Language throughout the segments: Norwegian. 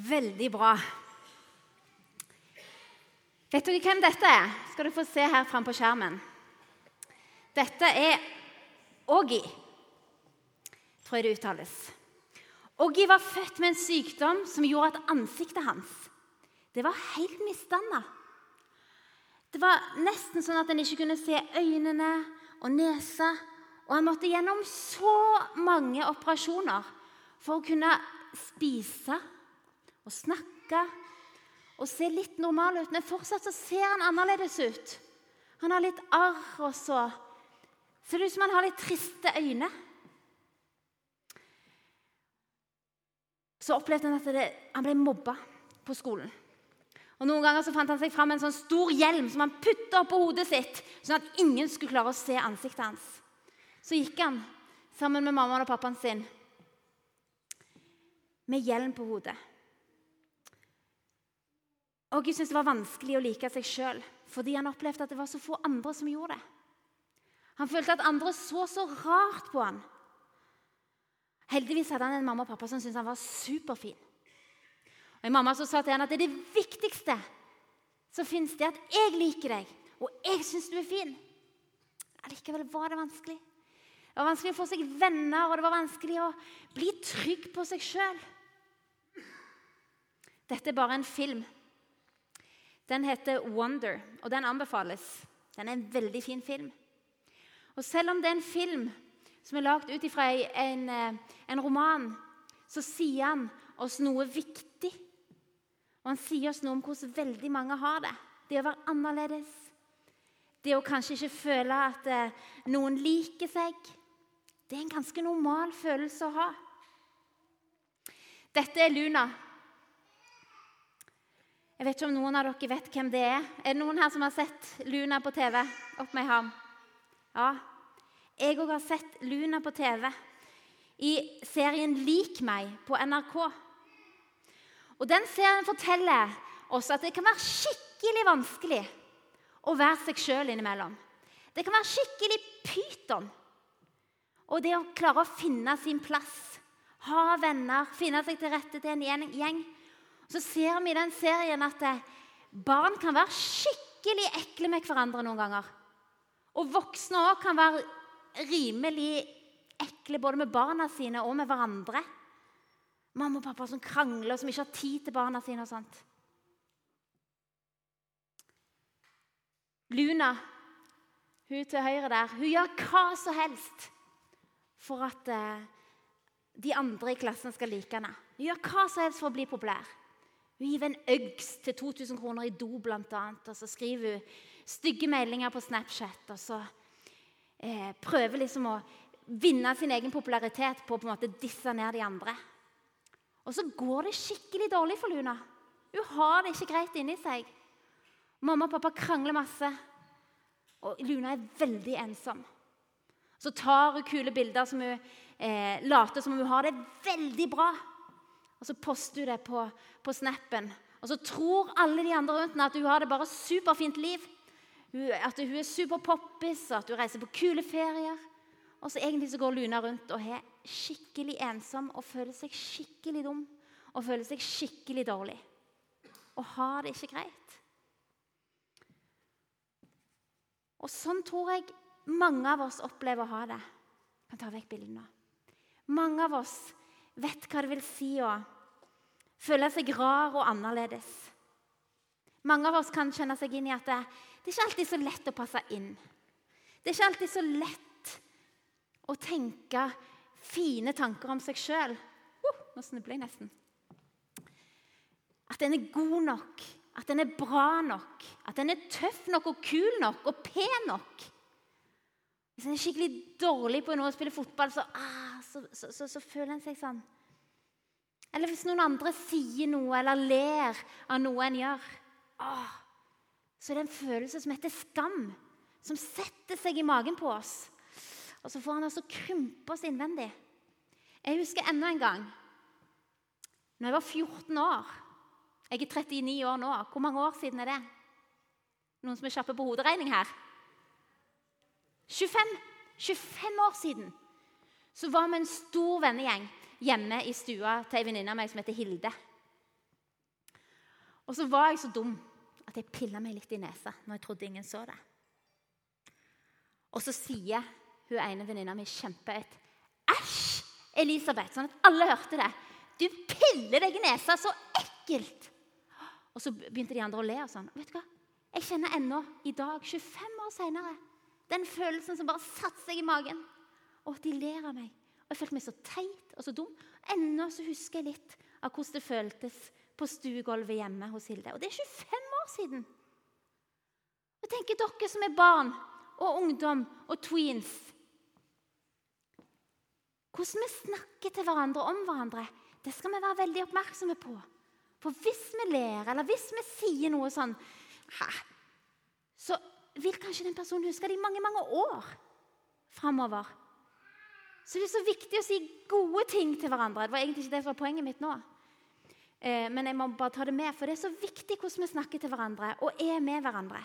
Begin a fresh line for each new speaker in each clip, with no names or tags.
Veldig bra. Vet dere hvem dette er? Skal du få se her framme på skjermen. Dette er Oggy. tror jeg det uttales. Oggy var født med en sykdom som gjorde at ansiktet hans det var helt misdanna. Det var nesten sånn at en ikke kunne se øynene og nesa. Og han måtte gjennom så mange operasjoner for å kunne spise og snakke og se litt normal ut. Men fortsatt så ser han annerledes ut. Han har litt arr, og så ser det ut som han har litt triste øyne. Så opplevde han at det, han ble mobba på skolen. Og Noen ganger så fant han seg fram en sånn stor hjelm som han putta oppå hodet sitt, sånn at ingen skulle klare å se ansiktet hans. Så gikk han sammen med mammaen og pappaen sin med hjelm på hodet. Og Gud syntes det var vanskelig å like seg sjøl fordi han opplevde at det var så få andre som gjorde det. Han følte at andre så så rart på han. Heldigvis hadde han en mamma og pappa som syntes han var superfin. Og En mamma som sa til han at det er det viktigste som fins, det at jeg liker deg, og jeg syns du er fin. Allikevel var det vanskelig. Det var vanskelig å få seg venner, og det var vanskelig å bli trygg på seg sjøl. Dette er bare en film. Den heter 'Wonder', og den anbefales. Den er en veldig fin film. Og Selv om det er en film som er lagd ut fra en, eh, en, roman, så sier han oss noe viktig. Og han sier oss noe om hvordan veldig mange har det. Det å være annerledes. Det å kanskje ikke føle at eh, noen liker seg. Det er en ganske normal følelse å ha. Dette er Luna. Jeg vet ikke om noen av dere vet hvem det er. Er det noen her som har sett Luna på TV? Opp med hånd. Ja. Jeg òg har sett Luna på TV i serien Lik meg på NRK. Og Den serien forteller oss at det kan være skikkelig vanskelig å være seg sjøl innimellom. Det kan være skikkelig pyton. Og det å klare å finne sin plass, ha venner, finne seg til rette til en gjeng så ser vi i den serien at eh, barn kan være skikkelig ekle med hverandre noen ganger. Og voksne òg kan være rimelig ekle både med barna sine og med hverandre. Mamma og pappa som krangler, og som ikke har tid til barna sine. og sånt. Luna, hun til høyre der, hun gjør hva som helst for at eh, de andre i klassen skal like henne. Hun gjør hva som helst for å bli populær. Hun gir en Uggs til 2000 kroner i do, annet, og så skriver hun stygge meldinger på Snapchat. Og så eh, prøver liksom å vinne sin egen popularitet på å på en måte disse ned de andre. Og så går det skikkelig dårlig for Luna. Hun har det ikke greit inni seg. Mamma og pappa krangler masse, og Luna er veldig ensom. Så tar hun kule bilder som hun eh, later som om hun har det veldig bra. Og så poster du det på, på snappen. Og så tror alle de andre rundt henne at hun har det bare superfint liv. At hun er superpoppis, og at hun reiser på kule ferier. Og så egentlig så går Luna rundt og er skikkelig ensom og føler seg skikkelig dum. Og føler seg skikkelig dårlig. Og har det ikke greit. Og sånn tror jeg mange av oss opplever å ha det. Jeg kan ta vekk bildene. Mange av oss vet hva det vil si å føle seg rar og annerledes. Mange av oss kan kjenne seg inn i at det, det er ikke alltid så lett å passe inn. Det er ikke alltid så lett å tenke fine tanker om seg sjøl. Uh, nå snubler jeg nesten. At en er god nok, at en er bra nok, at en er tøff nok og kul nok og pen nok. Hvis en er skikkelig dårlig på noe å spille fotball, så, ah, så, så, så føler en seg sånn eller hvis noen andre sier noe eller ler av noe en gjør, Ah, så er det en følelse som heter skam, som setter seg i magen på oss. Og så får han altså krympe oss innvendig. Jeg husker enda en gang når jeg var 14 år. Jeg er 39 år nå. Hvor mange år siden er det? Noen som er kjappe på hoderegning her? 25, 25 år siden så var vi en stor vennegjeng hjemme i stua til ei venninne av meg som heter Hilde. Og så var jeg så dum at jeg pilla meg litt i nesa når jeg trodde ingen så det. Og så sier hun ene venninna mi kjempehøyt Æsj, Elisabeth! Sånn at alle hørte det. Du piller deg i nesa! Så ekkelt! Og så begynte de andre å le. og sånn. Vet du hva? Jeg kjenner ennå, i dag, 25 år seinere, den følelsen som bare satte seg i magen. Og de ler av meg. Og Jeg følte meg så teit og så dum. Ennå så husker jeg litt av hvordan det føltes på stuegulvet hjemme hos Hilde. Og det er 25 år siden. Og tenker dere som er barn og ungdom og tweens Hvordan vi snakker til hverandre om hverandre, det skal vi være veldig oppmerksomme på. For hvis vi ler, eller hvis vi sier noe sånn? Så vil kanskje den personen huske det i mange, mange år framover. Så det er så viktig å si gode ting til hverandre. Det var egentlig ikke det som var poenget mitt nå. Eh, men jeg må bare ta det med, for det er så viktig hvordan vi snakker til hverandre og er med hverandre.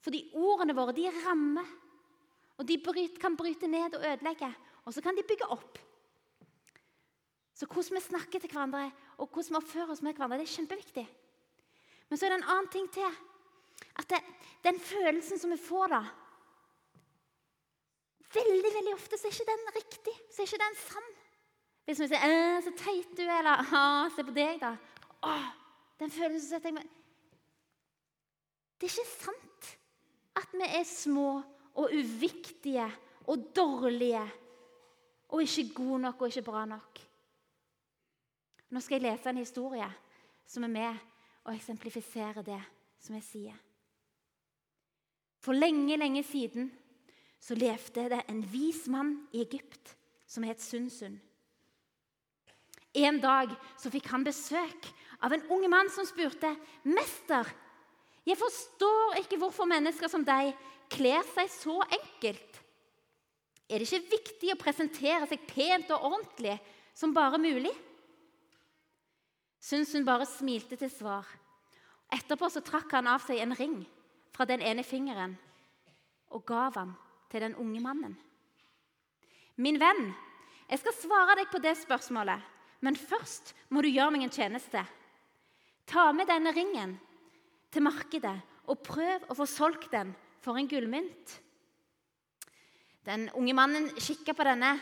Fordi ordene våre de rammer. Og de kan bryte ned og ødelegge. Og så kan de bygge opp. Så hvordan vi snakker til hverandre og hvordan vi oppfører oss med hverandre, det er kjempeviktig. Men så er det en annen ting til. At det, den følelsen som vi får da Veldig veldig ofte så er ikke den riktig. Så er ikke den sann. Hvis vi sier 'Så teit du er', eller 'Se på deg', da. Å, den følelsen setter jeg, Det er ikke sant at vi er små og uviktige og dårlige og ikke gode nok og ikke bra nok. Nå skal jeg lese en historie som er med og eksemplifiserer det som jeg sier. For lenge, lenge siden så levde det en vis mann i Egypt som het Sunsun. En dag så fikk han besøk av en ung mann som spurte, 'Mester, jeg forstår ikke hvorfor mennesker som deg kler seg så enkelt.' 'Er det ikke viktig å presentere seg pent og ordentlig som bare mulig?' Sunsun bare smilte til svar. Etterpå så trakk han av seg en ring fra den ene fingeren og gav han til den unge mannen. Min venn, jeg skal svare deg på det spørsmålet, men først må du gjøre meg en tjeneste. Ta med denne ringen til markedet og prøv å få solgt den for en gullmynt. Den unge mannen kikka på denne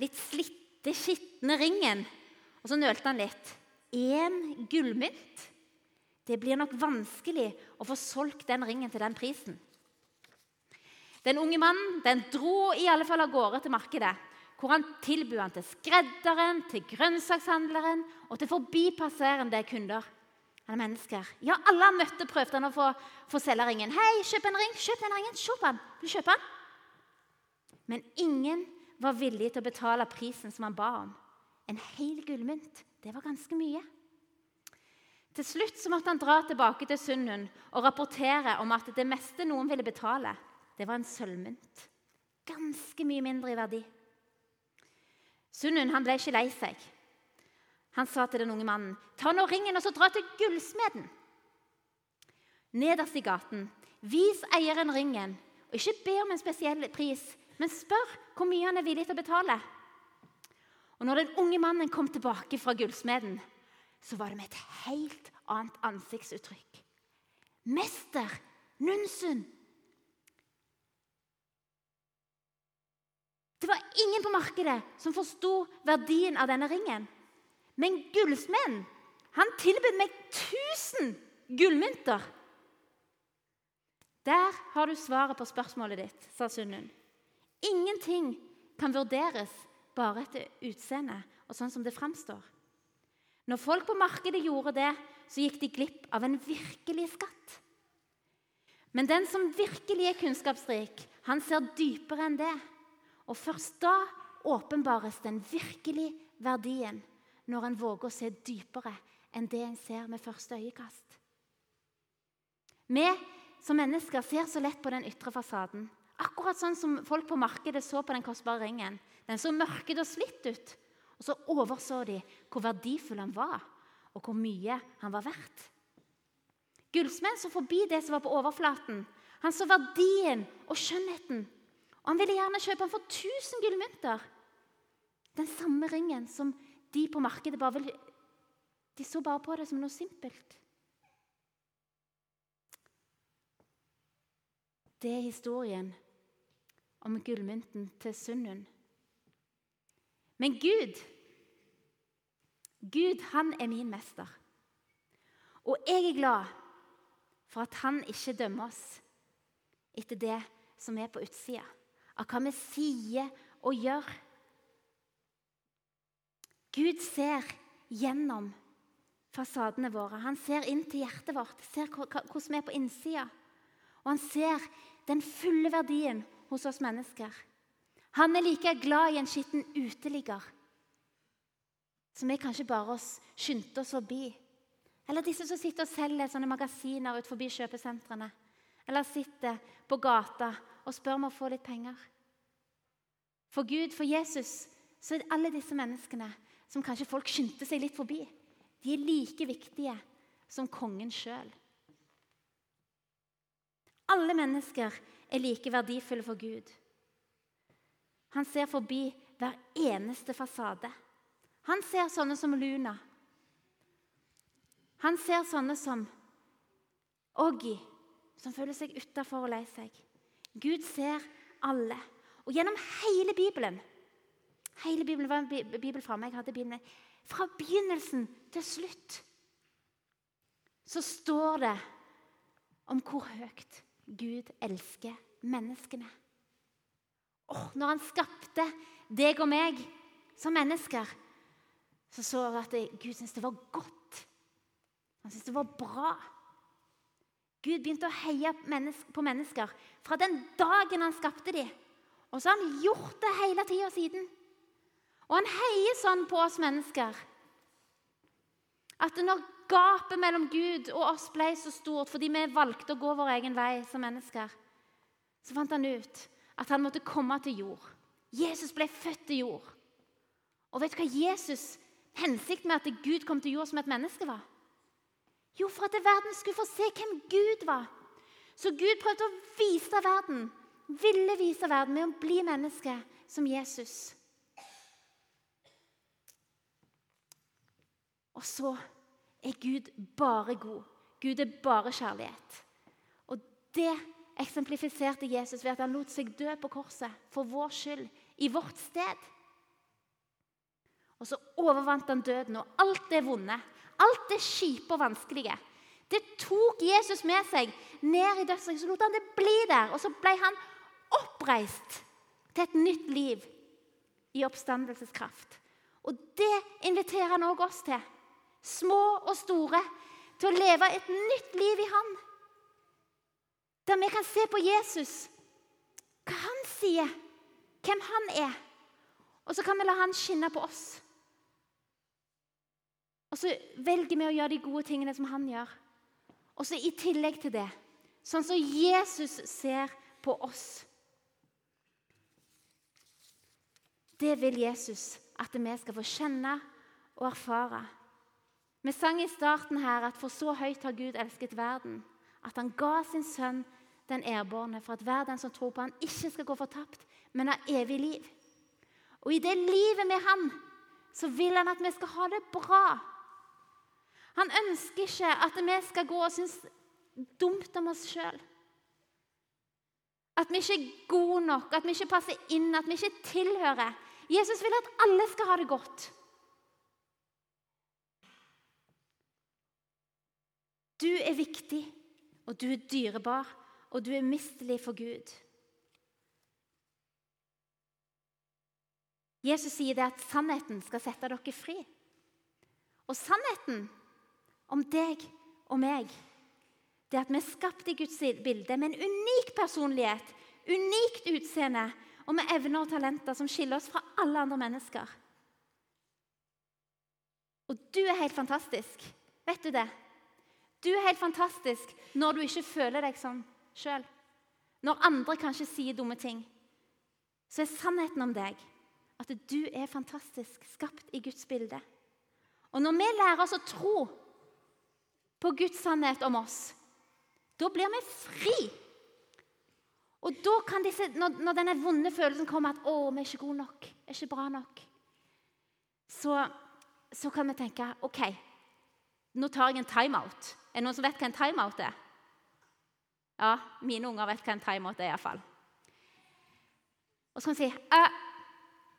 litt slitte, skitne ringen, og så nølte han litt én gullmynt. Det blir nok vanskelig å få solgt den ringen til den prisen. Den unge mannen den dro i alle fall av gårde til markedet, hvor han tilbød han til skredderen, til grønnsakshandleren og til forbipasserende kunder. Han er mennesker. Ja, alle han møtte, prøvde han å få, få selge ringen. 'Hei, kjøp en ring! Kjøp den ringen! Kjøp den! Vil du kjøpe den?' Men ingen var villig til å betale prisen som han ba om. En hel gullmynt. Det var ganske mye. Til slutt så måtte han dra tilbake til Sunnhund og rapportere om at det meste noen ville betale, det var en sølvmynt. Ganske mye mindre i verdi. Sunnhund ble ikke lei seg. Han sa til den unge mannen, 'Ta nå ringen og så dra til gullsmeden.' Nederst i gaten, vis eieren ringen, og ikke be om en spesiell pris, men spør hvor mye han er villig til å betale. Og når den unge mannen kom tilbake fra gullsmeden, så var det med et helt annet ansiktsuttrykk. Mester Nunsund! Det var ingen på markedet som forsto verdien av denne ringen. Men gullsmeden han tilbød meg 1000 gullmynter. Der har du svaret på spørsmålet ditt, sa Sunnund. Ingenting kan vurderes bare etter utseende og sånn som det framstår. Når folk på markedet gjorde det, så gikk de glipp av en virkelig skatt. Men den som virkelig er kunnskapsrik, han ser dypere enn det. Og først da åpenbares den virkelige verdien, når en våger å se dypere enn det en ser med første øyekast. Vi som mennesker ser så lett på den ytre fasaden. Akkurat sånn som folk på markedet så på den kostbare ringen. Den så mørket og slitt ut. Og så overså de hvor verdifull han var, og hvor mye han var verdt. Gullsmed så forbi det som var på overflaten. Han så verdien og skjønnheten. Og han ville gjerne kjøpe den for 1000 gullmynter. Den samme ringen som de på markedet bare ville De så bare på det som noe simpelt. Det er historien om gullmynten til Sunnun. Men Gud Gud, han er min mester. Og jeg er glad for at han ikke dømmer oss etter det som er på utsida, av hva vi sier og gjør. Gud ser gjennom fasadene våre. Han ser inn til hjertet vårt, ser hvordan vi er på innsida. Og han ser den fulle verdien hos oss mennesker. Han er like glad i en skitten uteligger som vi kanskje bare oss skyndte oss forbi. Eller disse som sitter og selger sånne magasiner ut forbi kjøpesentrene. Eller sitter på gata og spør om å få litt penger. For Gud, for Jesus, så er alle disse menneskene som kanskje folk skyndte seg litt forbi. De er like viktige som kongen sjøl. Alle mennesker er like verdifulle for Gud. Han ser forbi hver eneste fasade. Han ser sånne som Luna. Han ser sånne som Oggy, som føler seg utafor og lei seg. Gud ser alle. Og gjennom hele Bibelen Hele Bibelen var en bibel fra meg. Jeg hadde Bibelen. Fra begynnelsen til slutt så står det om hvor høyt Gud elsker menneskene. Oh, når han skapte deg og meg som mennesker, så så vi at Gud syntes det var godt. Han syntes det var bra. Gud begynte å heie på mennesker fra den dagen han skapte dem. Og så har han gjort det hele tida siden. Og han heier sånn på oss mennesker at når gapet mellom Gud og oss ble så stort fordi vi valgte å gå vår egen vei som mennesker, så fant han ut at han måtte komme til jord. Jesus ble født til jord. Og vet du hva Jesus hensikten med at Gud kom til jord som et menneske, var? Jo, for at verden skulle få se hvem Gud var. Så Gud prøvde å vise verden, ville vise verden med å bli menneske som Jesus. Og så er Gud bare god. Gud er bare kjærlighet. Og det eksemplifiserte Jesus ved at han lot seg dø på korset for vår skyld, i vårt sted. Og så overvant han døden og alt det vonde, alt det kjipe og vanskelige. Det tok Jesus med seg ned i dødsriket. Så lot han det bli der. Og så ble han oppreist til et nytt liv i oppstandelseskraft. Og det inviterer han òg oss til små og store, til å leve et nytt liv i Han. Der vi kan se på Jesus, hva han sier, hvem han er. Og så kan vi la han skinne på oss. Og så velger vi å gjøre de gode tingene som han gjør. Og så i tillegg til det, sånn som Jesus ser på oss. Det vil Jesus at vi skal få kjenne og erfare. Vi sang i starten her at for så høyt har Gud elsket verden, at han ga sin sønn den ærbårne, for at hver den som tror på han ikke skal gå fortapt, men ha evig liv. Og i det livet med han, så vil han at vi skal ha det bra. Han ønsker ikke at vi skal gå og synes dumt om oss sjøl. At vi ikke er gode nok, at vi ikke passer inn, at vi ikke tilhører. Jesus vil at alle skal ha det godt. Du er viktig, og du er dyrebar, og du er mistelig for Gud. Jesus sier det at sannheten skal sette dere fri. Og sannheten om deg og meg, det at vi er skapt i Guds bilde med en unik personlighet, unikt utseende og med evner og talenter som skiller oss fra alle andre mennesker. Og du er helt fantastisk. Vet du det? Du er helt fantastisk når du ikke føler deg sånn sjøl. Når andre kanskje sier dumme ting, så er sannheten om deg at du er fantastisk, skapt i Guds bilde. Og når vi lærer oss å tro på Guds sannhet om oss, da blir vi fri. Og da kan disse, når, når denne vonde følelsen kommer at 'Å, vi er ikke gode nok. er ikke bra nok', så, så kan vi tenke 'OK, nå tar jeg en timeout'. Er det noen som vet hva en timeout er? Ja, mine unger vet hva en timeout er iallfall. Og så kan vi si «Øh,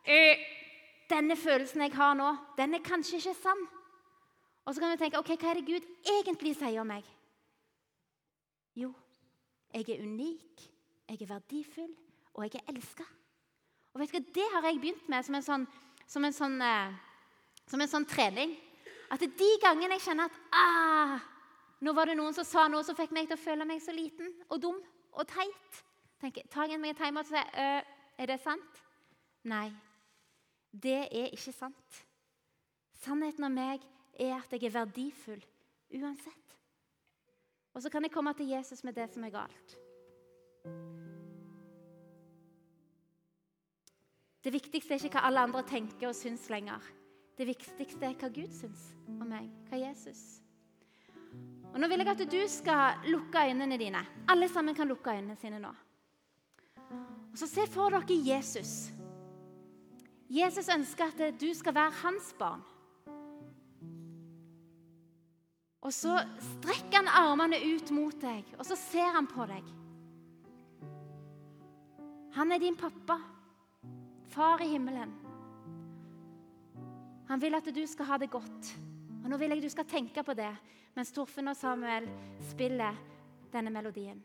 øh, Denne følelsen jeg har nå, den er kanskje ikke sann. Og så kan vi tenke ok, hva er det Gud egentlig sier om meg? Jo, jeg er unik, jeg er verdifull, og jeg er elska. Og vet du hva, Det har jeg begynt med som en sånn, som en sånn, eh, som en sånn trening. At de gangene jeg kjenner at ah, nå var det noen som sa noe som fikk meg til å føle meg så liten og dum og teit, tenker, tar jeg meg en time og sier øh, er det sant? Nei, det er ikke sant. Sannheten om meg er at jeg er verdifull uansett. Og så kan jeg komme til Jesus med det som er galt. Det viktigste er ikke hva alle andre tenker og syns lenger. Det viktigste er hva Gud syns om meg, hva Jesus. Og Nå vil jeg at du skal lukke øynene dine. Alle sammen kan lukke øynene sine nå. Og Så se for dere Jesus. Jesus ønsker at du skal være hans barn. Og så strekker han armene ut mot deg, og så ser han på deg. Han er din pappa, far i himmelen. Han vil at du skal ha det godt. Og Nå vil jeg du skal tenke på det mens Torfinn og Samuel spiller denne melodien.